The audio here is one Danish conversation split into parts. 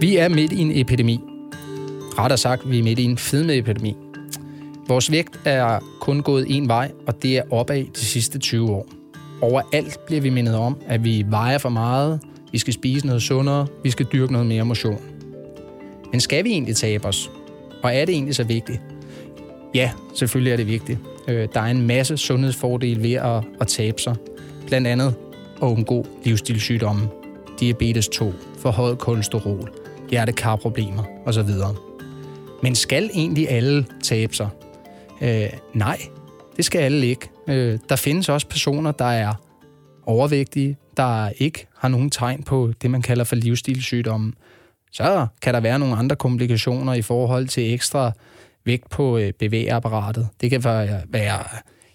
Vi er midt i en epidemi. Rettere sagt, vi er midt i en fedmeepidemi. Vores vægt er kun gået en vej, og det er opad de sidste 20 år. Overalt bliver vi mindet om, at vi vejer for meget, vi skal spise noget sundere, vi skal dyrke noget mere motion. Men skal vi egentlig tabe os? Og er det egentlig så vigtigt? Ja, selvfølgelig er det vigtigt. Øh, der er en masse sundhedsfordele ved at, at tabe sig. Blandt andet at undgå livsstilssygdomme, diabetes 2, forhøjet kolesterol, hjertekarproblemer osv. Men skal egentlig alle tabe sig? Øh, nej, det skal alle ikke. Øh, der findes også personer, der er overvægtige, der ikke har nogen tegn på det, man kalder for livsstilssygdomme. Så kan der være nogle andre komplikationer i forhold til ekstra vægt på øh, bevægeapparatet. Det kan være, være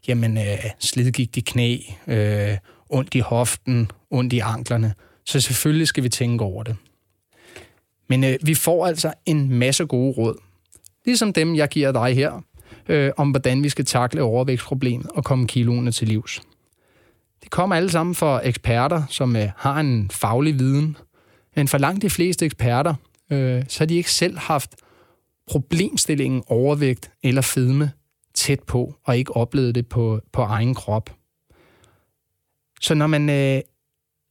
jamen, øh, slidgigt i knæ, øh, ondt i hoften, ondt i anklerne. Så selvfølgelig skal vi tænke over det. Men øh, vi får altså en masse gode råd. Ligesom dem, jeg giver dig her, øh, om hvordan vi skal takle overvægtsproblemet og komme kiloene til livs. Det kommer alle sammen fra eksperter, som øh, har en faglig viden. Men for langt de fleste eksperter, øh, så har de ikke selv haft problemstillingen overvægt eller fedme tæt på, og ikke oplevet det på, på egen krop. Så når man øh,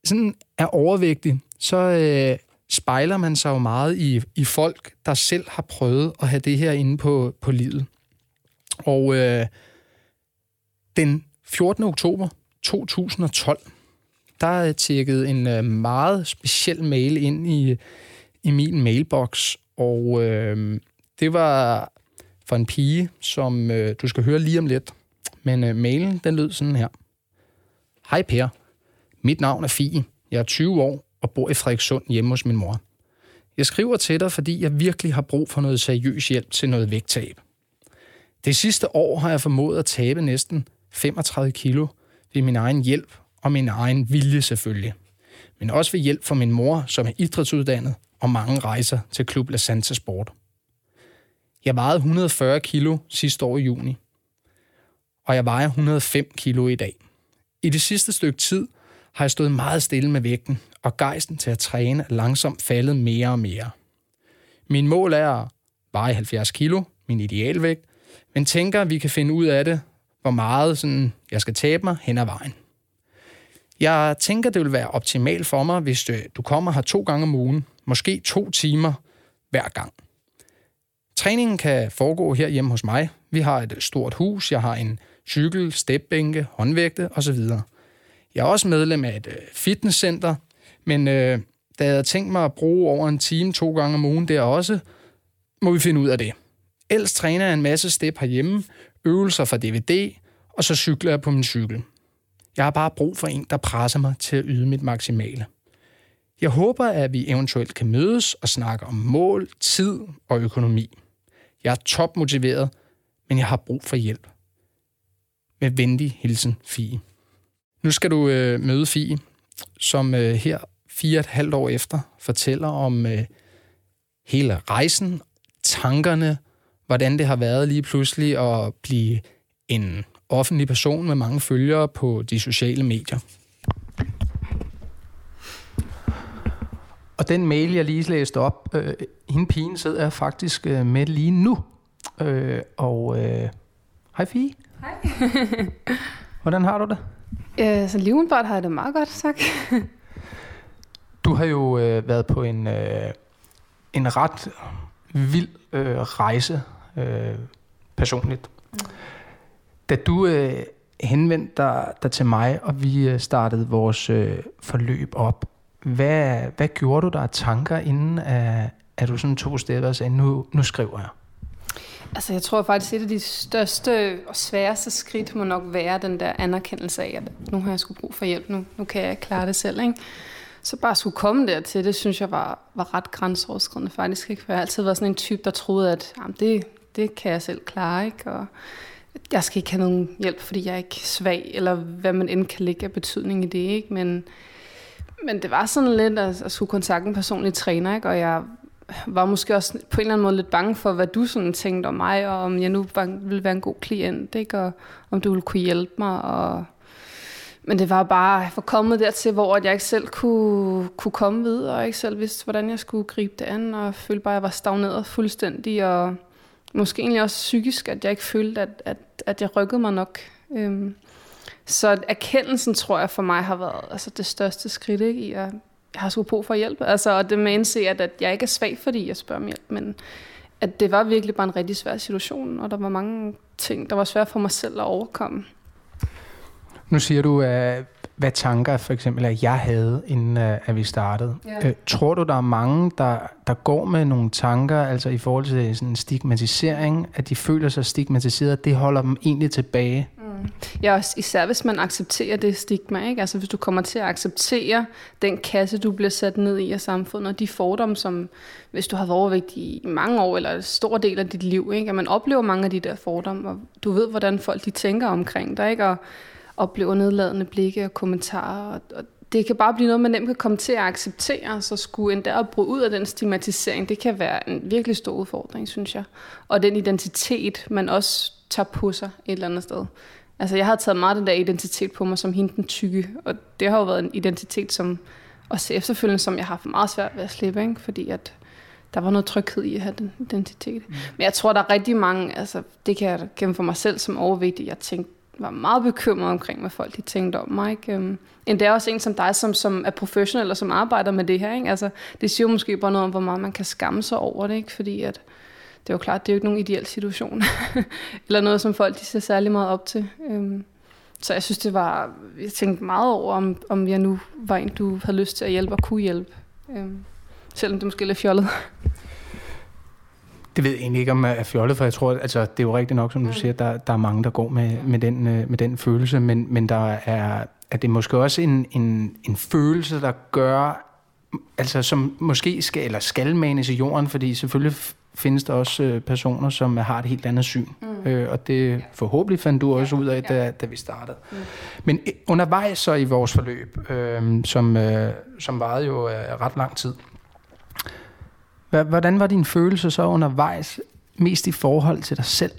sådan er overvægtig, så øh, spejler man sig jo meget i, i folk, der selv har prøvet at have det her inde på, på livet. Og øh, den 14. oktober 2012, der øh, er tjekket en øh, meget speciel mail ind i, i min mailbox, og øh, det var for en pige, som øh, du skal høre lige om lidt. Men øh, mailen, den lød sådan her. Hej Per, mit navn er Fie. Jeg er 20 år og bor i Frederikssund hjemme hos min mor. Jeg skriver til dig, fordi jeg virkelig har brug for noget seriøs hjælp til noget vægttab. Det sidste år har jeg formået at tabe næsten 35 kilo ved min egen hjælp og min egen vilje selvfølgelig. Men også ved hjælp fra min mor, som er idrætsuddannet og mange rejser til Klub La Santa Sport. Jeg vejede 140 kilo sidste år i juni, og jeg vejer 105 kilo i dag. I det sidste stykke tid har jeg stået meget stille med vægten, og gejsten til at træne er langsomt faldet mere og mere. Min mål er at veje 70 kilo, min idealvægt, men tænker, at vi kan finde ud af det, hvor meget sådan, jeg skal tabe mig hen ad vejen. Jeg tænker, det vil være optimalt for mig, hvis øh, du kommer her to gange om ugen, måske to timer hver gang. Træningen kan foregå her hjemme hos mig. Vi har et øh, stort hus, jeg har en cykel, stepbænke, håndvægte osv. Jeg er også medlem af et øh, fitnesscenter, men øh, da jeg havde tænkt mig at bruge over en time to gange om ugen der også, må vi finde ud af det. Ellers træner jeg en masse step herhjemme, øvelser fra DVD, og så cykler jeg på min cykel. Jeg har bare brug for en, der presser mig til at yde mit maksimale. Jeg håber, at vi eventuelt kan mødes og snakke om mål, tid og økonomi. Jeg er topmotiveret, men jeg har brug for hjælp. Med venlig hilsen, Fie. Nu skal du øh, møde Fie, som øh, her fire og et halvt år efter fortæller om øh, hele rejsen, tankerne, hvordan det har været lige pludselig at blive en offentlig person med mange følgere på de sociale medier. Og den mail, jeg lige læste op, øh, hende pigen sidder jeg faktisk øh, med lige nu. Øh, og øh, hej Fie. Hej. Hvordan har du det? Øh, så lige har jeg det meget godt, tak. Du har jo øh, været på en, øh, en ret vild øh, rejse øh, personligt. Mm. Da du øh, henvendte dig, dig til mig, og vi øh, startede vores øh, forløb op, hvad, hvad gjorde du der af tanker, inden at, at du sådan tog steder og sagde, nu, nu skriver jeg? Altså jeg tror faktisk, et af de største og sværeste skridt må nok være den der anerkendelse af, at nu har jeg sgu brug for hjælp, nu, nu kan jeg klare det selv. Ikke? Så bare skulle komme dertil, det synes jeg var, var ret grænseoverskridende faktisk. Ikke? For jeg har altid været sådan en type, der troede, at jamen, det, det kan jeg selv klare. Ikke? Og jeg skal ikke have nogen hjælp, fordi jeg er ikke svag, eller hvad man end kan lægge af betydning i det. Ikke? Men, men det var sådan lidt at, at skulle kontakte en personlig træner, ikke? og jeg var måske også på en eller anden måde lidt bange for, hvad du sådan tænkte om mig, og om jeg nu ville være en god klient, ikke? og om du ville kunne hjælpe mig. Og... Men det var bare at få kommet dertil, hvor jeg ikke selv kunne, kunne komme videre, og ikke selv vidste, hvordan jeg skulle gribe det an, og følte bare, at jeg var stagneret fuldstændig, og måske egentlig også psykisk, at jeg ikke følte, at, at, at jeg rykkede mig nok. Øhm, så erkendelsen, tror jeg, for mig har været altså, det største skridt ikke, i, at jeg har sgu brug for hjælp. Altså, og det med at indse, at, at jeg ikke er svag, fordi jeg spørger om hjælp, men at det var virkelig bare en rigtig svær situation, og der var mange ting, der var svært for mig selv at overkomme. Nu siger du, at hvad tanker for eksempel, at jeg havde, inden øh, at vi startede. Ja. Øh, tror du, der er mange, der, der går med nogle tanker, altså i forhold til sådan en stigmatisering, at de føler sig stigmatiseret, det holder dem egentlig tilbage? Mm. Ja, også især hvis man accepterer det stigma, ikke? Altså hvis du kommer til at acceptere den kasse, du bliver sat ned i af samfundet, og de fordomme, som hvis du har været overvægtig i mange år, eller en stor del af dit liv, ikke? At man oplever mange af de der fordomme, og du ved, hvordan folk de tænker omkring dig, ikke? Og oplever nedladende blikke og kommentarer. Og, og det kan bare blive noget, man nemt kan komme til at acceptere, så skulle endda at bryde ud af den stigmatisering, det kan være en virkelig stor udfordring, synes jeg. Og den identitet, man også tager på sig et eller andet sted. Altså, jeg har taget meget den der identitet på mig som hende den tykke, og det har jo været en identitet, som også efterfølgende, som jeg har haft meget svært ved at slippe, ikke? fordi at der var noget tryghed i at have den identitet. Mm. Men jeg tror, der er rigtig mange, altså det kan jeg gennem for mig selv som overvægtig, jeg tænkte, var meget bekymret omkring, hvad folk de tænkte om mig. Ikke? End det er også en som dig, som, som er professionel og som arbejder med det her. Ikke? Altså, det siger jo måske bare noget om, hvor meget man kan skamme sig over det, ikke? fordi at, det er jo klart, det er jo ikke nogen ideel situation. Eller noget, som folk de ser særlig meget op til. Um, så jeg synes, det var... Jeg tænkte meget over, om, om jeg nu var en, du havde lyst til at hjælpe og kunne hjælpe. Um, selvom det måske er lidt fjollet. Det ved jeg egentlig ikke, om jeg er fjollet, for jeg tror, altså, det er jo rigtigt nok, som du siger, der, der er mange, der går med, med, den, øh, med den følelse, men, men der er, er det måske også en, en, en følelse, der gør, altså som måske skal, eller skal manes i jorden, fordi selvfølgelig findes der også øh, personer, som har et helt andet syn. Mm. Øh, og det forhåbentlig fandt du også ja, ud af, da, da vi startede. Mm. Men undervejs så i vores forløb, øh, som, øh, som varede jo øh, ret lang tid, Hvordan var din følelse så undervejs, mest i forhold til dig selv?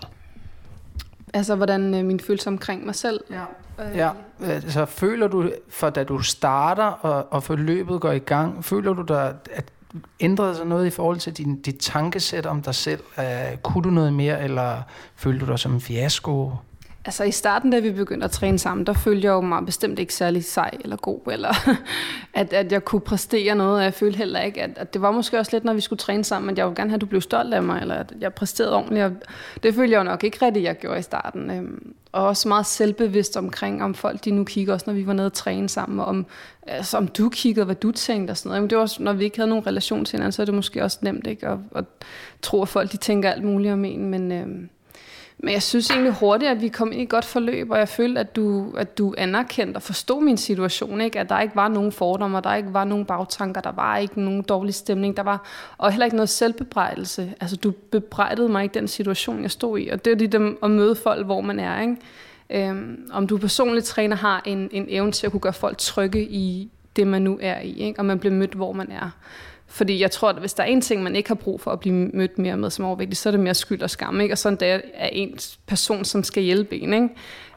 Altså, hvordan øh, min følelse omkring mig selv? Ja. Øh, ja. Altså, føler du, for da du starter, og, og forløbet går i gang, føler du dig, at ændrede sig noget i forhold til din, dit tankesæt om dig selv? Uh, kunne du noget mere, eller følte du dig som en fiasko? Altså i starten, da vi begyndte at træne sammen, der følte jeg jo mig bestemt ikke særlig sej eller god, eller at, at jeg kunne præstere noget, og jeg følte heller ikke, at, at det var måske også lidt, når vi skulle træne sammen, at jeg ville gerne have, at du blev stolt af mig, eller at jeg præsterede ordentligt, og det følte jeg jo nok ikke rigtigt, jeg gjorde i starten. Øhm, og også meget selvbevidst omkring, om folk de nu kigger, også når vi var nede og træne sammen, og om, altså, om du kiggede, hvad du tænkte og sådan noget. Men det var også, når vi ikke havde nogen relation til hinanden, så er det måske også nemt ikke at, at tro, at folk de tænker alt muligt om en, men... Øhm, men jeg synes egentlig hurtigt, at vi kom ind i et godt forløb, og jeg følte, at du, at du anerkendte og forstod min situation. Ikke? At der ikke var nogen fordomme, der ikke var nogen bagtanker, der var ikke nogen dårlig stemning, der var, og heller ikke noget selvbebrejdelse. Altså, du bebrejdede mig ikke den situation, jeg stod i. Og det er lige dem at møde folk, hvor man er. Ikke? Øhm, om du personligt træner har en, en evne til at kunne gøre folk trygge i det, man nu er i, ikke? og man bliver mødt, hvor man er. Fordi jeg tror, at hvis der er en ting, man ikke har brug for at blive mødt mere med som overvægtig, så er det mere skyld og skam. Ikke? Og sådan der er en person, som skal hjælpe en. Ikke?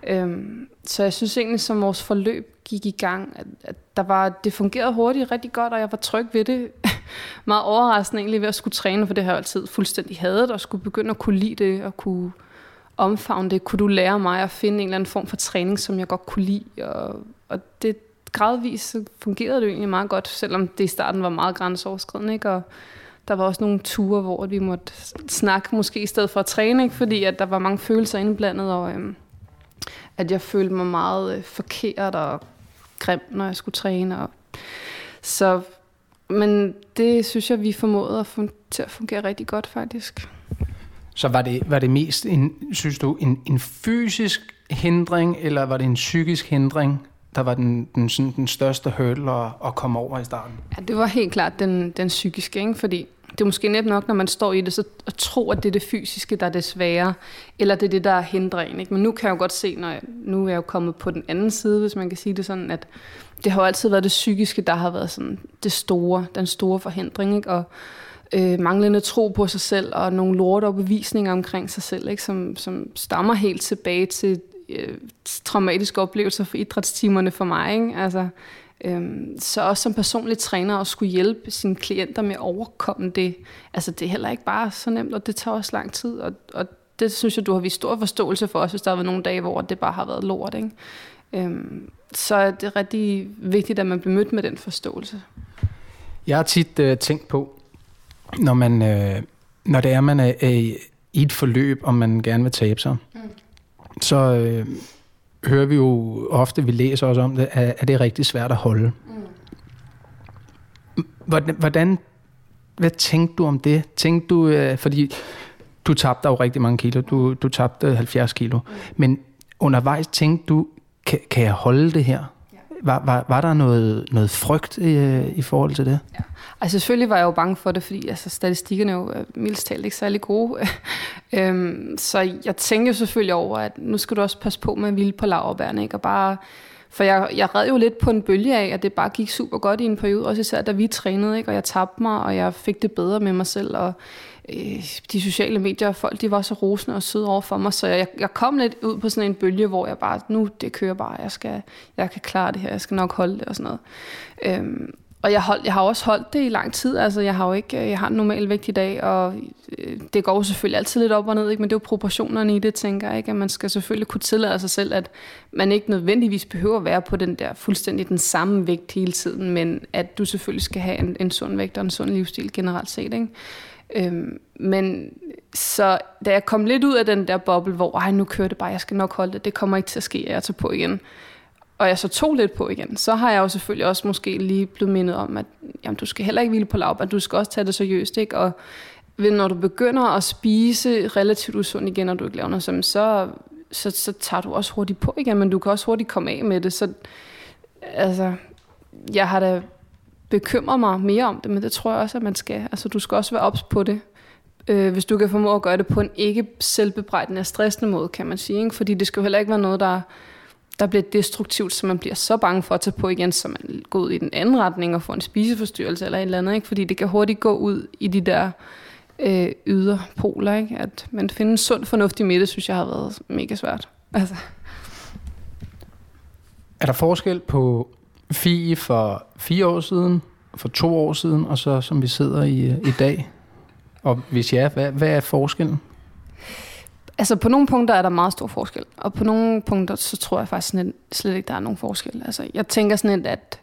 Øhm, så jeg synes egentlig, som vores forløb gik i gang, at, at der var, det fungerede hurtigt rigtig godt, og jeg var tryg ved det. Meget overraskende egentlig ved at skulle træne, for det har jeg altid fuldstændig hadet, og skulle begynde at kunne lide det, og kunne omfavne det. Kunne du lære mig at finde en eller anden form for træning, som jeg godt kunne lide? Og, og det, gradvist så fungerede det egentlig meget godt, selvom det i starten var meget grænseoverskridende, ikke? Og der var også nogle ture, hvor vi måtte snakke måske i stedet for at træne, ikke? fordi at der var mange følelser indblandet, og øhm, at jeg følte mig meget øh, forkert og grim, når jeg skulle træne. Og, så, men det synes jeg, vi formåede at fun- til at fungere rigtig godt faktisk. Så var det, var det mest, en, synes du, en, en fysisk hindring, eller var det en psykisk hindring, der var den, den, sådan, den største hurdle at, at komme over i starten? Ja, det var helt klart den, den psykiske, ikke? fordi det er måske net nok, når man står i det, så at tro, at det er det fysiske, der er det svære, eller det er det, der hindrer en. Ikke? Men nu kan jeg jo godt se, når jeg, nu er jeg jo kommet på den anden side, hvis man kan sige det sådan, at det har jo altid været det psykiske, der har været sådan det store, den store forhindring, ikke? og øh, manglende tro på sig selv, og nogle lorte bevisninger omkring sig selv, ikke? Som, som stammer helt tilbage til øh, traumatiske oplevelser for idrætstimerne for mig. Ikke? Altså, Øhm, så også som personlig træner at skulle hjælpe sine klienter med at overkomme det. Altså det er heller ikke bare så nemt, og det tager også lang tid. Og, og det synes jeg, du har vist stor forståelse for, også hvis der har været nogle dage, hvor det bare har været lort. Ikke? Øhm, så det er rigtig vigtigt, at man bliver mødt med den forståelse. Jeg har tit øh, tænkt på, når, man, øh, når det er, man er, øh, i et forløb, og man gerne vil tabe sig, mm så øh, hører vi jo ofte, vi læser også om det, at, at det er rigtig svært at holde. Mm. Hvordan, hvordan, hvad tænkte du om det? Tænkte du, øh, fordi du tabte jo rigtig mange kilo, du, du tabte 70 kilo, mm. men undervejs tænkte du, kan, kan jeg holde det her? Var, var, var der noget, noget frygt i, øh, i forhold til det? Ja. Altså selvfølgelig var jeg jo bange for det, fordi altså, statistikkerne er jo øh, mildst talt ikke særlig gode. øhm, så jeg tænkte jo selvfølgelig over, at nu skal du også passe på med vilde på laverbærene, ikke? Og bare, for jeg, jeg red jo lidt på en bølge af, at det bare gik super godt i en periode, også især da vi trænede, ikke? og jeg tabte mig, og jeg fik det bedre med mig selv, og øh, de sociale medier, folk de var så rosende og søde over for mig, så jeg, jeg kom lidt ud på sådan en bølge, hvor jeg bare, nu det kører bare, jeg, skal, jeg kan klare det her, jeg skal nok holde det og sådan noget. Øhm, og jeg, hold, jeg har også holdt det i lang tid. Altså, jeg har jo ikke, øh, jeg har en normal vægt i dag, og øh, det går jo selvfølgelig altid lidt op og ned, ikke? men det er jo proportionerne i det, tænker jeg. Ikke? At man skal selvfølgelig kunne tillade sig selv, at man ikke nødvendigvis behøver at være på den der fuldstændig den samme vægt hele tiden, men at du selvfølgelig skal have en, en sund vægt og en sund livsstil generelt set. Ikke? Øhm, men så da jeg kom lidt ud af den der boble, hvor Ej, nu kører det bare, jeg skal nok holde det, det kommer ikke til at ske, at jeg tager på igen. Og jeg så tog lidt på igen, så har jeg jo selvfølgelig også måske lige blevet mindet om, at jamen, du skal heller ikke hvile på lavbær, du skal også tage det seriøst, ikke? Og når du begynder at spise relativt usundt igen, og du ikke laver noget som, så, så, så tager du også hurtigt på igen, men du kan også hurtigt komme af med det. Så altså, jeg har da bekymre mig mere om det, men det tror jeg også, at man skal. Altså, du skal også være ops på det. Øh, hvis du kan formå at gøre det på en ikke selvbebrejdende og stressende måde, kan man sige. Ikke? Fordi det skal jo heller ikke være noget, der, der bliver destruktivt, så man bliver så bange for at tage på igen, så man går ud i den anden retning og får en spiseforstyrrelse eller et eller andet. Ikke? Fordi det kan hurtigt gå ud i de der øh, yderpoler. Ikke? At man finder en sund, fornuftig midte, synes jeg har været mega svært. Altså. Er der forskel på Fie for fire år siden, for to år siden, og så som vi sidder i, i dag? Og hvis ja, hvad, hvad er forskellen? Altså på nogle punkter er der meget stor forskel, og på nogle punkter, så tror jeg faktisk slet, slet ikke, der er nogen forskel. Altså jeg tænker sådan lidt, at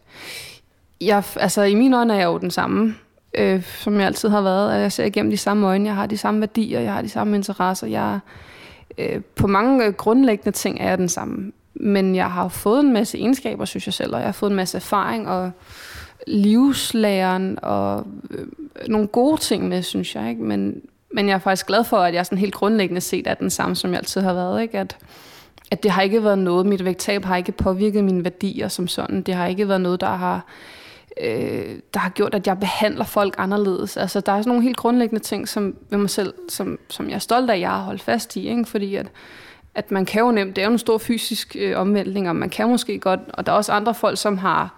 jeg, altså i mine øjne er jeg jo den samme, øh, som jeg altid har været. Jeg ser igennem de samme øjne, jeg har de samme værdier, jeg har de samme interesser. Jeg, øh, på mange grundlæggende ting er jeg den samme. Men jeg har fået en masse egenskaber, synes jeg selv, og jeg har fået en masse erfaring og livslæren og øh, nogle gode ting med, synes jeg. Ikke? Men, men jeg er faktisk glad for, at jeg sådan helt grundlæggende set er den samme, som jeg altid har været. Ikke? At, at det har ikke været noget, mit vægttab har ikke påvirket mine værdier som sådan. Det har ikke været noget, der har, øh, der har gjort, at jeg behandler folk anderledes. Altså, der er sådan nogle helt grundlæggende ting som, ved mig selv, som, som jeg er stolt af, at jeg har holdt fast i. Ikke? Fordi at, at man kan jo nemt, det er jo en stor fysisk øh, omvæltning, og man kan måske godt, og der er også andre folk, som har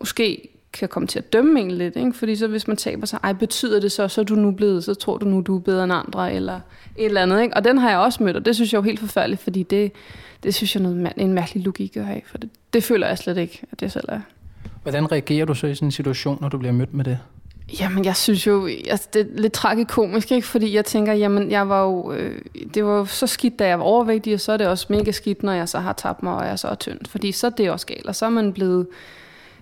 måske kan komme til at dømme en lidt, ikke? fordi så hvis man taber sig, ej, betyder det så, så er du nu blevet, så tror du nu, du er bedre end andre, eller et eller andet. Ikke? Og den har jeg også mødt, og det synes jeg er jo helt forfærdeligt, fordi det, det synes jeg er noget, en mærkelig logik at have, for det, det føler jeg slet ikke, at det selv er. Hvordan reagerer du så i sådan en situation, når du bliver mødt med det? Jamen, jeg synes jo, altså, det er lidt tragikomisk, ikke? fordi jeg tænker, jamen, jeg var jo, øh, det var jo så skidt, da jeg var overvægtig, og så er det også mega skidt, når jeg så har tabt mig, og jeg så er tynd, fordi så er det også galt, og så er man blevet,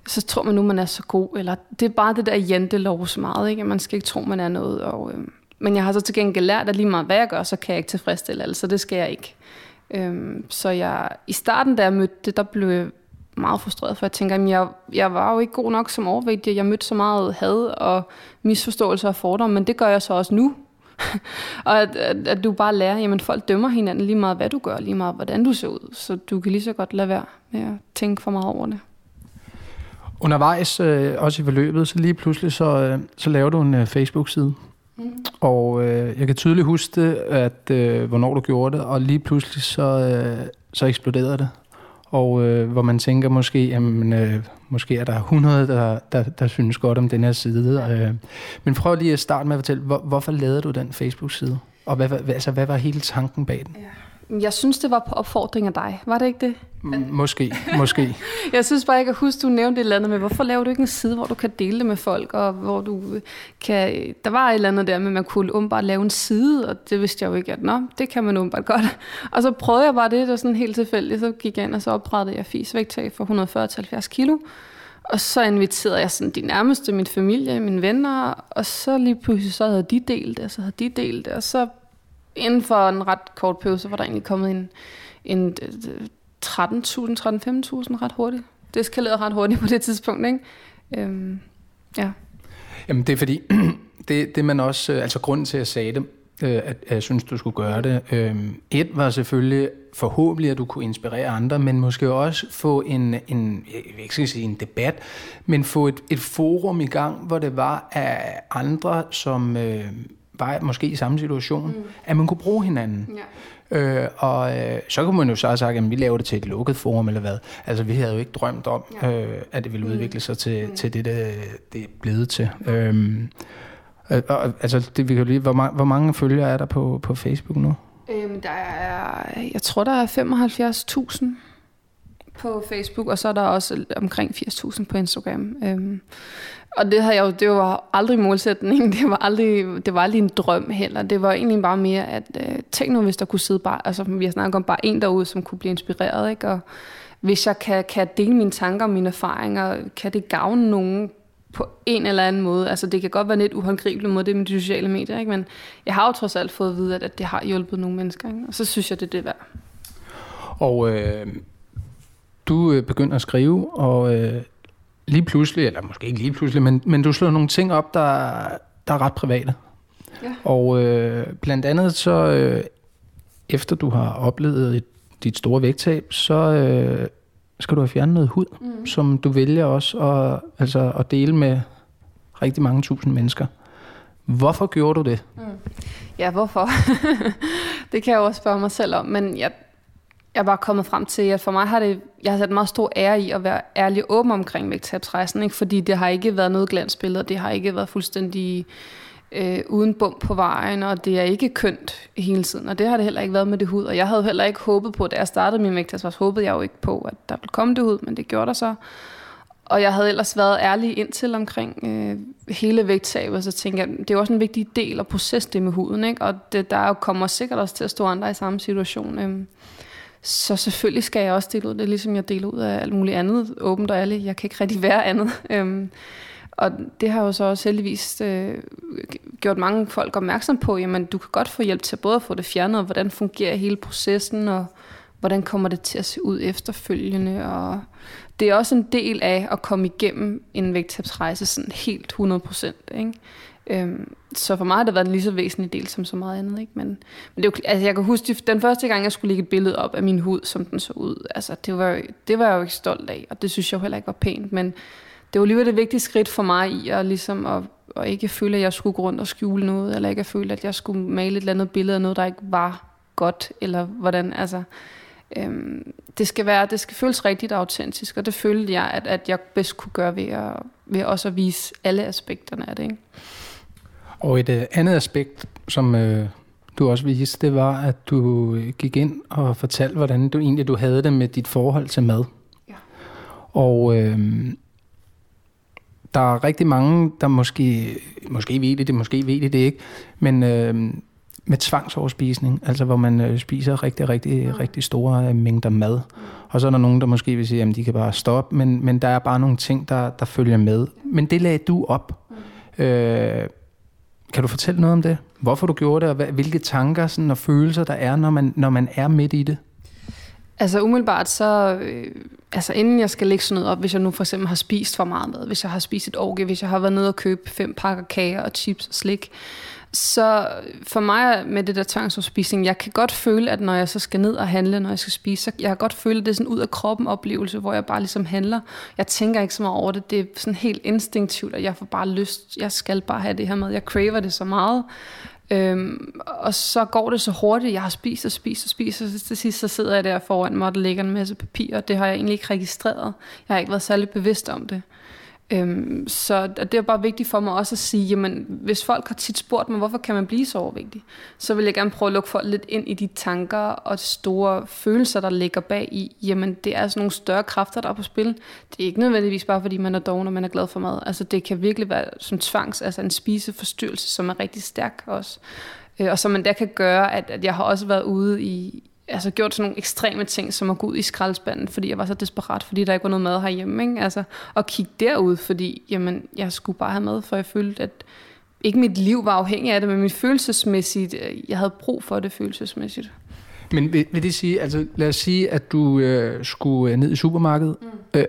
så tror man nu, man er så god, eller det er bare det der jantelov så meget, ikke? man skal ikke tro, man er noget, og, øh, men jeg har så til gengæld lært, at lige meget hvad jeg gør, så kan jeg ikke tilfredsstille alle, så det skal jeg ikke. Øhm, så jeg, i starten, da jeg mødte det, der blev meget frustreret, for jeg tænker, at jeg, jeg var jo ikke god nok som overvægtig. Jeg mødte så meget had og misforståelser og fordomme, men det gør jeg så også nu. og at, at, at du bare lærer, jamen folk dømmer hinanden lige meget, hvad du gør, lige meget, hvordan du ser ud. Så du kan lige så godt lade være med at tænke for meget over det. Undervejs, øh, også i forløbet, så lige pludselig, så, øh, så laver du en øh, Facebook-side. Mm. Og øh, jeg kan tydeligt huske, at øh, hvornår du gjorde det, og lige pludselig så, øh, så eksploderede det og øh, hvor man tænker måske, jamen, øh, måske er der 100, der, der, der synes godt om den her side. Øh. Men prøv lige at starte med at fortælle, hvor, hvorfor lavede du den Facebook-side? Og hvad, hvad, altså, hvad var hele tanken bag den? Ja. Jeg synes, det var på opfordring af dig. Var det ikke det? Måske, måske. jeg synes bare, jeg kan huske, du nævnte et eller andet med, hvorfor laver du ikke en side, hvor du kan dele det med folk, og hvor du kan... Der var et eller andet der med, at man kunne umiddelbart lave en side, og det vidste jeg jo ikke, at nå, det kan man umiddelbart godt. Og så prøvede jeg bare det, der sådan helt tilfældigt, så gik jeg ind, og så oprettede jeg FIS vægtag for 140-70 kilo. Og så inviterede jeg sådan de nærmeste, min familie, mine venner, og så lige pludselig så havde de delt det, og så havde de delt det, og så inden for en ret kort periode, så var der egentlig kommet en, en 13.000, 13-15.000 ret hurtigt. Det eskalerede ret hurtigt på det tidspunkt, ikke? Øhm, ja. Jamen det er fordi, det, det man også, øh, altså grunden til at jeg sagde det, øh, at, jeg synes, du skulle gøre det. Øhm, et var selvfølgelig forhåbentlig, at du kunne inspirere andre, men måske også få en, en jeg vil ikke sige en debat, men få et, et forum i gang, hvor det var af andre, som øh, var måske i samme situation, mm. at man kunne bruge hinanden. Ja. Øh, og øh, så kunne man jo så have sagt, at vi laver det til et lukket forum eller hvad. Altså vi havde jo ikke drømt om, ja. øh, at det ville mm. udvikle sig til, mm. til det, det, det er blevet til. Øhm, øh, og, altså det, vi kan lige, hvor, mange, hvor mange følgere er der på, på Facebook nu? Øhm, der er, jeg tror der er 75.000 på Facebook, og så er der også omkring 80.000 på Instagram. Øhm, og det, havde jeg jo, det var aldrig målsætningen, det var aldrig, det var aldrig en drøm heller. Det var egentlig bare mere, at øh, tænk nu, hvis der kunne sidde bare, altså vi har snakket om bare en derude, som kunne blive inspireret, ikke? Og hvis jeg kan, kan dele mine tanker og mine erfaringer, kan det gavne nogen på en eller anden måde. Altså det kan godt være lidt uhåndgribeligt måde, det med de sociale medier, ikke? men jeg har jo trods alt fået at vide, at, at det har hjulpet nogle mennesker, ikke? og så synes jeg, det er det værd. Og øh, du øh, begynder at skrive, og øh, lige pludselig, eller måske ikke lige pludselig, men, men du slår nogle ting op, der, der er ret private. Ja. Og øh, blandt andet så, øh, efter du har oplevet et, dit store vægttab, så øh, skal du have fjernet noget hud, mm. som du vælger også at, altså, at dele med rigtig mange tusind mennesker. Hvorfor gjorde du det? Mm. Ja, hvorfor? det kan jeg også spørge mig selv om, men jeg, jeg er bare kommet frem til, at for mig har det, jeg har sat meget stor ære i at være ærlig og åben omkring vægttabsrejsen, ikke? fordi det har ikke været noget glansbillede, det har ikke været fuldstændig øh, uden bump på vejen, og det er ikke kønt hele tiden, og det har det heller ikke været med det hud, og jeg havde heller ikke håbet på, da jeg startede min vægttabsrejse, håbede jeg jo ikke på, at der ville komme det hud, men det gjorde der så. Og jeg havde ellers været ærlig indtil omkring øh, hele vægttabet, så tænkte jeg, det er også en vigtig del af processe det med huden, ikke? og det, der kommer sikkert også til at stå andre i samme situation. Øh. Så selvfølgelig skal jeg også dele ud det, ligesom jeg deler ud af alt muligt andet, åbent og ærligt. Jeg kan ikke rigtig være andet. Øhm, og det har jo så også heldigvis øh, gjort mange folk opmærksom på, jamen du kan godt få hjælp til både at få det fjernet, og hvordan fungerer hele processen, og hvordan kommer det til at se ud efterfølgende. Og det er også en del af at komme igennem en vægttabsrejse sådan helt 100 procent. Øhm, så for mig har det været en lige så væsentlig del som så meget andet. Ikke? Men, men det var, altså jeg kan huske, den første gang, jeg skulle lægge et billede op af min hud, som den så ud, altså det var, det var jeg jo ikke stolt af, og det synes jeg jo heller ikke var pænt, men det var lige det vigtige skridt for mig i at, ligesom at, at ikke føle, at jeg skulle gå rundt og skjule noget, eller ikke at føle, at jeg skulle male et eller andet billede af noget, der ikke var godt, eller hvordan, altså... Øhm, det skal være, det skal føles rigtigt og autentisk, og det følte jeg, at, at jeg bedst kunne gøre ved at, ved også at vise alle aspekterne af det. Ikke? Og et uh, andet aspekt, som uh, du også viste, det var, at du gik ind og fortalte, hvordan du egentlig du havde det med dit forhold til mad. Ja. Og uh, der er rigtig mange, der måske, måske ved det, det måske ved det, det ikke, men uh, med tvangsoverspisning, altså hvor man uh, spiser rigtig, rigtig, mm. rigtig store uh, mængder mad. Og så er der nogen, der måske vil sige, at de kan bare stoppe, men, men der er bare nogle ting, der, der følger med. Men det lagde du op. Mm. Uh, kan du fortælle noget om det? Hvorfor du gjorde det, og hvilke tanker sådan, og følelser der er, når man, når man er midt i det? Altså umiddelbart så, øh, altså inden jeg skal lægge sådan noget op, hvis jeg nu for eksempel har spist for meget mad, hvis jeg har spist et orke, hvis jeg har været nede og købe fem pakker kager og chips og slik, så for mig med det der tvangsopspisning, jeg kan godt føle, at når jeg så skal ned og handle, når jeg skal spise, så jeg kan godt føle, at det er sådan ud af kroppen oplevelse, hvor jeg bare ligesom handler. Jeg tænker ikke så meget over det. Det er sådan helt instinktivt, at jeg får bare lyst. Jeg skal bare have det her med. Jeg craver det så meget. Øhm, og så går det så hurtigt, jeg har spist og spist og spist, og til sidst så sidder jeg der foran mig, og der ligger en masse papir, og det har jeg egentlig ikke registreret. Jeg har ikke været særlig bevidst om det. Øhm, så det er bare vigtigt for mig også at sige, jamen, hvis folk har tit spurgt mig, hvorfor kan man blive så overvægtig, så vil jeg gerne prøve at lukke folk lidt ind i de tanker og de store følelser, der ligger bag i. Jamen, det er sådan nogle større kræfter, der er på spil. Det er ikke nødvendigvis bare, fordi man er doven, og man er glad for mad. Altså, det kan virkelig være som tvangs, altså en spiseforstyrrelse, som er rigtig stærk også. Øh, og som man der kan gøre, at, at jeg har også været ude i, altså gjort sådan nogle ekstreme ting, som at gå ud i skraldespanden, fordi jeg var så desperat, fordi der ikke var noget mad herhjemme. Ikke? Altså, og kigge derud, fordi jamen, jeg skulle bare have mad, for jeg følte, at ikke mit liv var afhængig af det, men mit følelsesmæssigt, øh, jeg havde brug for det følelsesmæssigt. Men vil, vil det sige, altså lad os sige, at du øh, skulle øh, ned i supermarkedet. Mm. Øh,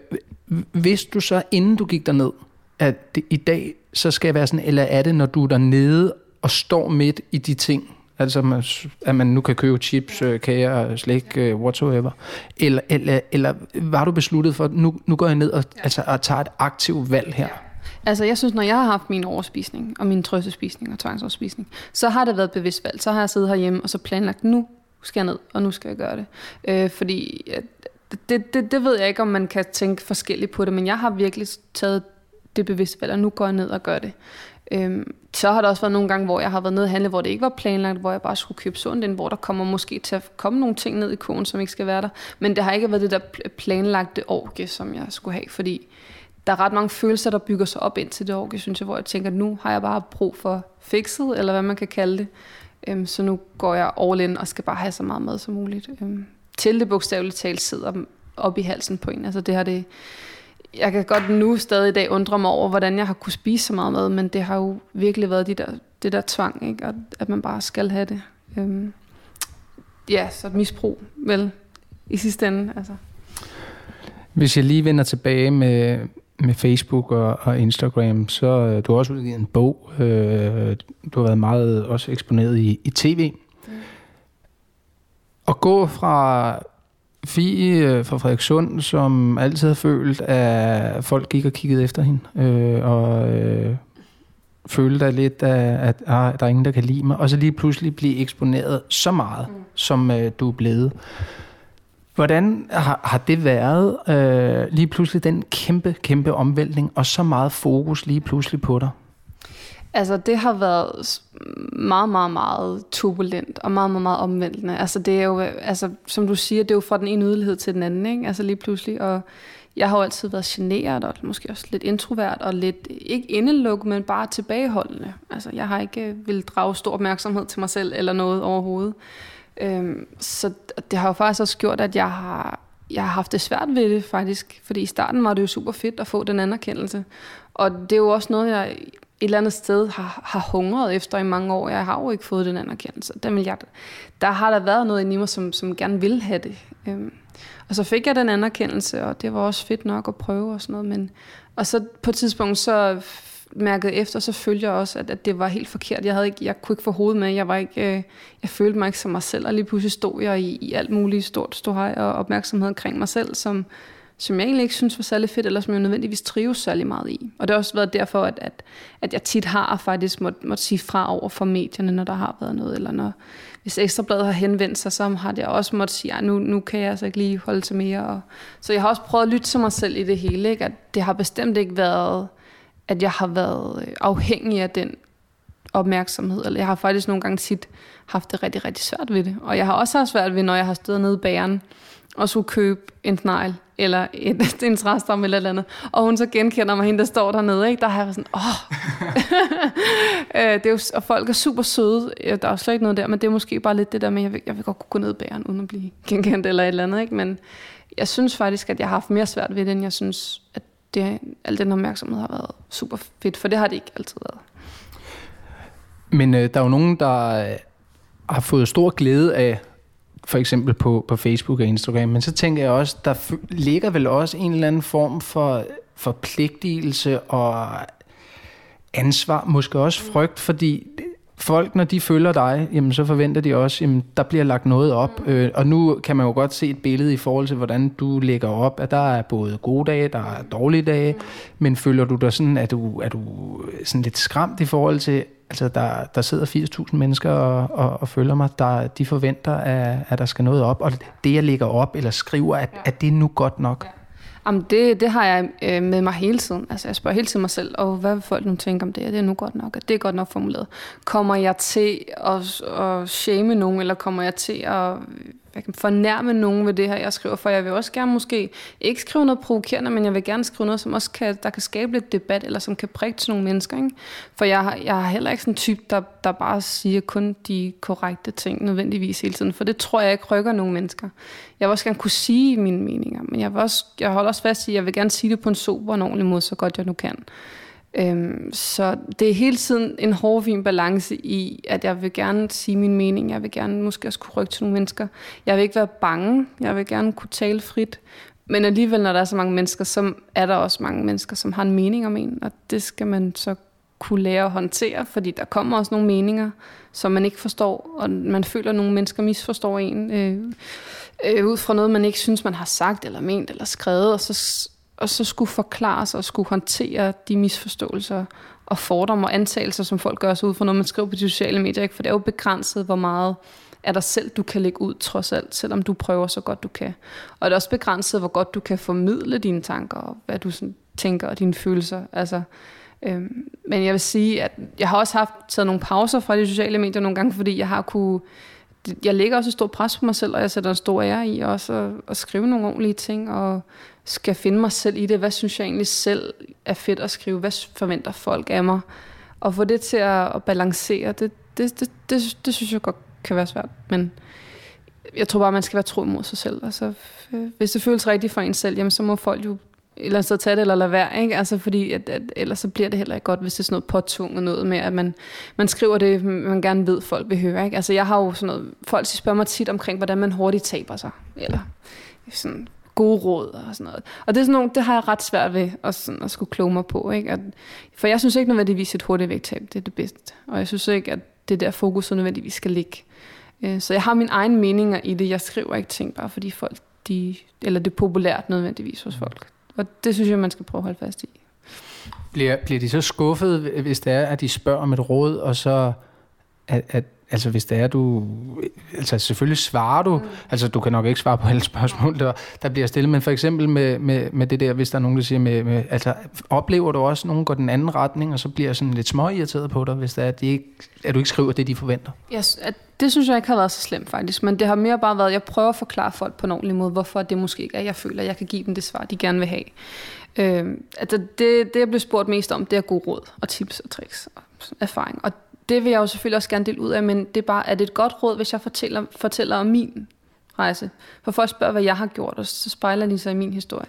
vidste du så, inden du gik derned, at det, i dag så skal jeg være sådan, eller er det, når du er dernede og står midt i de ting, Altså, at man nu kan købe chips, øh, kager, slik, øh, whatsoever. Eller, eller, eller var du besluttet for, nu, nu går jeg ned og, altså, og tager et aktivt valg her? Altså, jeg synes, når jeg har haft min overspisning, og min trøstespisning og tvangsoverspisning, så har det været bevidst valg. Så har jeg siddet herhjemme og så planlagt, nu skal jeg ned, og nu skal jeg gøre det. Øh, fordi det, det, det ved jeg ikke, om man kan tænke forskelligt på det, men jeg har virkelig taget det bevidste valg, og nu går jeg ned og gør det. Øhm, så har der også været nogle gange, hvor jeg har været nede og handle, hvor det ikke var planlagt, hvor jeg bare skulle købe sundt ind, hvor der kommer måske til at komme nogle ting ned i kogen, som ikke skal være der. Men det har ikke været det der planlagte orke, som jeg skulle have, fordi der er ret mange følelser, der bygger sig op ind til det orke, synes jeg, hvor jeg tænker, nu har jeg bare brug for fikset, eller hvad man kan kalde det. Øhm, så nu går jeg all in og skal bare have så meget mad som muligt. Øhm, til det bogstaveligt talt sidder op i halsen på en. Altså det har det jeg kan godt nu stadig i dag undre mig over, hvordan jeg har kunne spise så meget mad, men det har jo virkelig været de der, det der tvang, ikke? Og at man bare skal have det. Øhm, ja, så et misbrug, vel, i sidste ende. Altså. Hvis jeg lige vender tilbage med, med Facebook og, og Instagram, så øh, du har også udgivet en bog. Øh, du har været meget også eksponeret i, i tv. Mm. At gå fra Fie øh, fra Frederikssund, som altid har følt, at folk gik og kiggede efter hende, øh, og øh, følte lidt, at, at ah, der er ingen, der kan lide mig, og så lige pludselig blive eksponeret så meget, mm. som øh, du er blevet. Hvordan har, har det været, øh, lige pludselig den kæmpe, kæmpe omvæltning, og så meget fokus lige pludselig på dig? Altså, det har været meget, meget, meget turbulent og meget, meget, meget omvæltende. Altså, det er jo, altså, som du siger, det er jo fra den ene ydelighed til den anden, ikke? Altså lige pludselig, og jeg har jo altid været generet, og måske også lidt introvert, og lidt, ikke indelukket, men bare tilbageholdende. Altså, jeg har ikke øh, vil drage stor opmærksomhed til mig selv, eller noget overhovedet. Øhm, så det har jo faktisk også gjort, at jeg har, jeg har haft det svært ved det, faktisk. Fordi i starten var det jo super fedt at få den anerkendelse. Og det er jo også noget, jeg et eller andet sted har, har hungret efter i mange år. Jeg har jo ikke fået den anerkendelse. Den vil jeg, der har der været noget i mig, som, som gerne vil have det. Øhm, og så fik jeg den anerkendelse, og det var også fedt nok at prøve og sådan noget. Men, og så på et tidspunkt, så mærkede efter, så følte jeg også, at, at det var helt forkert. Jeg, havde ikke, jeg kunne ikke få hovedet med. Jeg, var ikke, øh, jeg følte mig ikke som mig selv, og lige pludselig stod jeg i, i alt muligt stort ståhej og opmærksomhed omkring mig selv, som, som jeg egentlig ikke synes var særlig fedt, eller som jeg nødvendigvis trives særlig meget i. Og det har også været derfor, at, at, at jeg tit har faktisk måtte, måtte sige fra over for medierne, når der har været noget, eller når, hvis Ekstrabladet har henvendt sig, så har jeg også måtte sige, at nu, nu kan jeg altså ikke lige holde til mere. Og, så jeg har også prøvet at lytte til mig selv i det hele, ikke? at det har bestemt ikke været, at jeg har været øh, afhængig af den opmærksomhed, eller jeg har faktisk nogle gange tit haft det rigtig, rigtig svært ved det. Og jeg har også haft svært ved, når jeg har stået nede i bæren, og skulle købe en snegl, eller et, en træstam eller et andet, og hun så genkender mig, hende der står dernede, ikke? der har jeg sådan, åh, øh, det er jo, og folk er super søde, der er slet ikke noget der, men det er måske bare lidt det der med, jeg vil, jeg vil godt kunne gå ned i bæren, uden at blive genkendt eller et eller andet, ikke? men jeg synes faktisk, at jeg har haft mere svært ved det, end jeg synes, at det, al den opmærksomhed har været super fedt, for det har det ikke altid været. Men øh, der er jo nogen, der øh, har fået stor glæde af for eksempel på, på Facebook og Instagram, men så tænker jeg også, der ligger vel også en eller anden form for forpligtelse og ansvar, måske også frygt, fordi folk, når de følger dig, jamen, så forventer de også, jamen, der bliver lagt noget op. Mm. Øh, og nu kan man jo godt se et billede i forhold til, hvordan du lægger op, at der er både gode dage, der er dårlige dage, mm. men føler du dig sådan, at du, er du sådan lidt skræmt i forhold til, altså der, der sidder 80.000 mennesker og, og, og følger mig, der, de forventer, at, at der skal noget op, og det jeg lægger op eller skriver, at, ja. at det er nu godt nok. Ja. Jamen, det, det har jeg øh, med mig hele tiden. Altså, jeg spørger hele tiden mig selv, og hvad vil folk nu tænke om det? Det er nu godt nok, at det er godt nok formuleret. Kommer jeg til at, at shame nogen, eller kommer jeg til at jeg kan fornærme nogen ved det her, jeg skriver, for jeg vil også gerne måske ikke skrive noget provokerende, men jeg vil gerne skrive noget, som også kan, der kan skabe lidt debat, eller som kan prikke til nogle mennesker. Ikke? For jeg, jeg er heller ikke sådan en type, der, der bare siger kun de korrekte ting nødvendigvis hele tiden, for det tror jeg ikke rykker nogen mennesker. Jeg vil også gerne kunne sige mine meninger, men jeg, vil også, jeg holder også fast i, at jeg vil gerne sige det på en sober og en ordentlig måde, så godt jeg nu kan. Øhm, så det er hele tiden en hårfin balance i, at jeg vil gerne sige min mening. Jeg vil gerne måske også kunne rykke til nogle mennesker. Jeg vil ikke være bange. Jeg vil gerne kunne tale frit. Men alligevel, når der er så mange mennesker, så er der også mange mennesker, som har en mening om en. Og det skal man så kunne lære at håndtere, fordi der kommer også nogle meninger, som man ikke forstår, og man føler, at nogle mennesker misforstår en, øh, øh, ud fra noget, man ikke synes, man har sagt, eller ment, eller skrevet, og så og så skulle forklare sig og skulle håndtere de misforståelser og fordomme og antagelser, som folk gør sig ud fra, når man skriver på de sociale medier. Ikke? For det er jo begrænset, hvor meget er der selv, du kan lægge ud trods alt, selvom du prøver så godt du kan. Og det er også begrænset, hvor godt du kan formidle dine tanker og hvad du sådan tænker og dine følelser. Altså, øhm, men jeg vil sige, at jeg har også haft taget nogle pauser fra de sociale medier nogle gange, fordi jeg har kunne jeg lægger også et stort pres på mig selv, og jeg sætter en stor ære i også at, at skrive nogle ordentlige ting, og skal finde mig selv i det. Hvad synes jeg egentlig selv er fedt at skrive? Hvad forventer folk af mig? Og få det til at, at balancere, det, det, det, det, det synes jeg godt kan være svært. Men jeg tror bare, man skal være tro mod sig selv. Altså, hvis det føles rigtigt for en selv, jamen, så må folk jo eller så tage det eller lade være, ikke? Altså fordi, at, at, ellers så bliver det heller ikke godt, hvis det er sådan noget påtunget noget med, at man, man skriver det, man gerne ved, folk vil høre, ikke? Altså jeg har jo sådan noget, folk spørger mig tit omkring, hvordan man hurtigt taber sig, eller sådan gode råd og sådan noget. Og det, er sådan nogle, det har jeg ret svært ved at, sådan, at skulle kloge mig på, ikke? At, for jeg synes ikke nødvendigvis, at et hurtigt vægttab, det er det bedste. Og jeg synes ikke, at det der fokus nødvendigvis skal ligge. Øh, så jeg har mine egne meninger i det. Jeg skriver ikke ting bare fordi folk, de, eller det er populært nødvendigvis hos folk. Og det synes jeg, man skal prøve at holde fast i. Bliver, bliver de så skuffet, hvis det er, at de spørger om et råd, og så at, at altså hvis det er, du... Altså selvfølgelig svarer du, mm. altså du kan nok ikke svare på alle spørgsmål, der, der bliver stillet, men for eksempel med, med, med det der, hvis der er nogen, der siger, med, med, altså oplever du også, at nogen går den anden retning, og så bliver sådan lidt småirriteret på dig, hvis det er, at, de ikke, at du ikke skriver det, de forventer? Yes, at det synes jeg ikke har været så slemt faktisk, men det har mere bare været, at jeg prøver at forklare folk på en ordentlig måde, hvorfor det måske ikke er, jeg føler, at jeg kan give dem det svar, de gerne vil have. Øh, altså det, det, jeg blev spurgt mest om, det er gode råd og tips og tricks og erfaring. Og det vil jeg jo selvfølgelig også gerne dele ud af, men det er bare, er det et godt råd, hvis jeg fortæller, fortæller om min rejse? For folk spørger, hvad jeg har gjort, og så spejler de sig i min historie.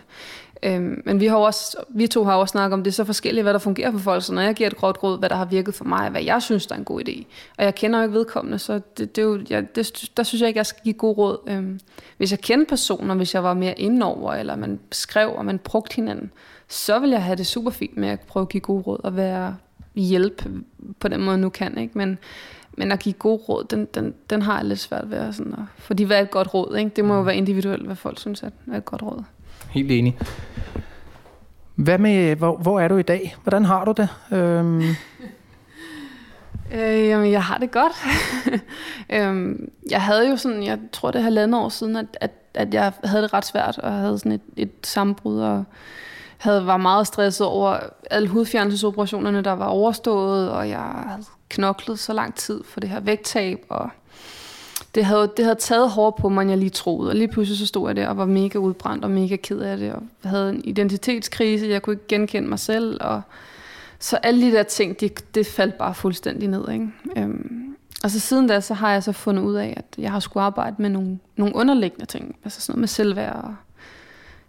Øhm, men vi, har også, vi to har også snakket om, det er så forskelligt, hvad der fungerer for folk. Så når jeg giver et godt råd, hvad der har virket for mig, hvad jeg synes, der er en god idé. Og jeg kender jo ikke vedkommende, så det, det er jo, jeg, det, der synes jeg ikke, jeg skal give god råd. Øhm, hvis jeg kender personer, hvis jeg var mere indover, eller man skrev, og man brugte hinanden, så vil jeg have det super fint med at prøve at give gode råd og være hjælpe på den måde, nu kan. Ikke? Men, men at give gode råd, den, den, den har jeg lidt svært ved. Sådan at, fordi hvad er et godt råd? Ikke? Det må jo være individuelt, hvad folk synes er et godt råd. Helt enig. Hvad med, hvor, hvor er du i dag? Hvordan har du det? Øhm... Øh, jamen, jeg har det godt. øhm, jeg havde jo sådan, jeg tror det er halvandet år siden, at, at, at jeg havde det ret svært, og havde sådan et, et sammenbrud, og havde, var meget stresset over alle hudfjernelsesoperationerne, der var overstået, og jeg havde knoklet så lang tid for det her vægttab, og det havde, det havde taget hårdt på mig, end jeg lige troede. Og lige pludselig så stod jeg der og var mega udbrændt og mega ked af det, og havde en identitetskrise, jeg kunne ikke genkende mig selv, og så alle de der ting, det, det faldt bare fuldstændig ned. Ikke? Øhm, og så siden da, så har jeg så fundet ud af, at jeg har skulle arbejde med nogle, nogle underliggende ting, altså sådan noget med selvværd og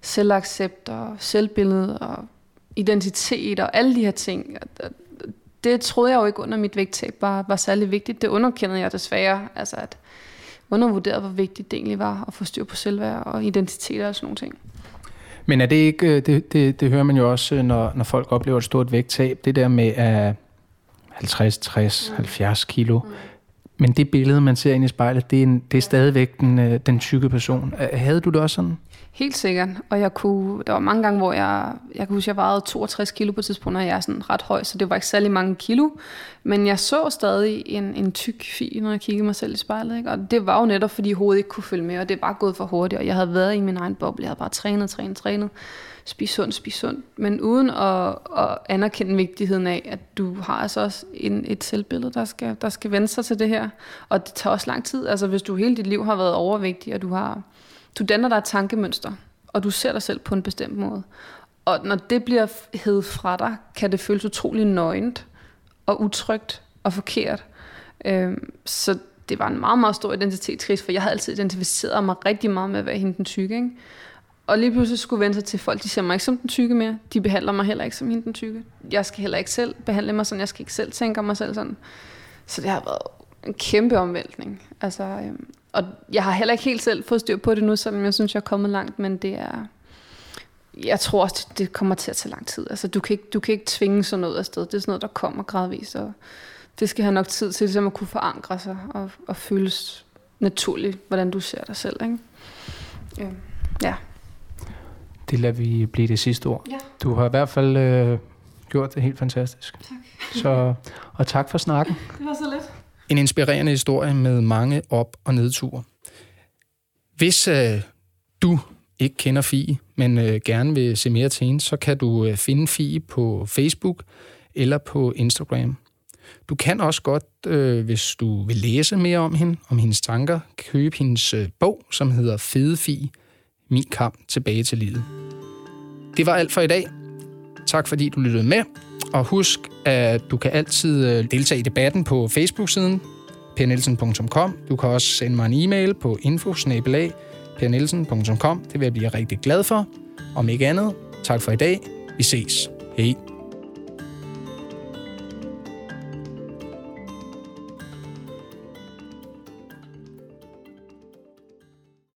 selvaccept og selvbillede og identitet og alle de her ting. Det troede jeg jo ikke under mit vægttab var, var særlig vigtigt. Det underkendede jeg desværre. Altså at undervurdere, hvor vigtigt det egentlig var at få styr på selvværd og identitet og sådan nogle ting. Men er det ikke, øh, det, det, det hører man jo også, øh, når, når folk oplever et stort vægttab, det der med at 50, 60, mm. 70 kilo. Mm. Men det billede, man ser ind i spejlet, det er, en, det er stadigvæk den, øh, den tykke person. Havde du det også sådan? Helt sikkert. Og jeg kunne, der var mange gange, hvor jeg, jeg kunne huske, jeg vejede 62 kilo på et tidspunkt, og jeg er sådan ret høj, så det var ikke særlig mange kilo. Men jeg så stadig en, en tyk fi, når jeg kiggede mig selv i spejlet. Ikke? Og det var jo netop, fordi hovedet ikke kunne følge med, og det var gået for hurtigt, og jeg havde været i min egen boble. Jeg havde bare trænet, trænet, trænet. spis sundt, spis sundt, men uden at, at anerkende vigtigheden af, at du har altså også en, et selvbillede, der skal, der skal vende sig til det her. Og det tager også lang tid. Altså hvis du hele dit liv har været overvægtig, og du har du danner dig et tankemønster, og du ser dig selv på en bestemt måde. Og når det bliver hed fra dig, kan det føles utrolig nøgent og utrygt og forkert. Øhm, så det var en meget, meget stor identitetskrise, for jeg havde altid identificeret mig rigtig meget med at være hende den tykke. Ikke? Og lige pludselig skulle vende sig til folk, de ser mig ikke som den tykke mere. De behandler mig heller ikke som hende den tykke. Jeg skal heller ikke selv behandle mig sådan. Jeg skal ikke selv tænke mig selv sådan. Så det har været en kæmpe omvæltning. Altså, øhm, og jeg har heller ikke helt selv fået styr på det nu, selvom jeg synes, jeg er kommet langt, men det er... Jeg tror også, det kommer til at tage lang tid. Altså, du kan ikke, du kan ikke tvinge sådan noget afsted. Det er sådan noget, der kommer gradvist, og det skal have nok tid til ligesom at kunne forankre sig og, og føles naturligt, hvordan du ser dig selv. Ikke? Ja. ja. Det lader vi blive det sidste ord. Ja. Du har i hvert fald øh, gjort det helt fantastisk. Tak. Så, og tak for snakken. Det var så. En inspirerende historie med mange op- og nedture. Hvis øh, du ikke kender Fie, men øh, gerne vil se mere til hende, så kan du øh, finde Fie på Facebook eller på Instagram. Du kan også godt, øh, hvis du vil læse mere om hende, om hendes tanker, købe hendes øh, bog, som hedder Fede Fie, Min kamp tilbage til livet. Det var alt for i dag. Tak fordi du lyttede med. Og husk, at du kan altid øh, deltage i debatten på Facebook-siden pernelsen.com. Du kan også sende mig en e-mail på info Det vil jeg blive rigtig glad for. Om ikke andet, tak for i dag. Vi ses. Hej.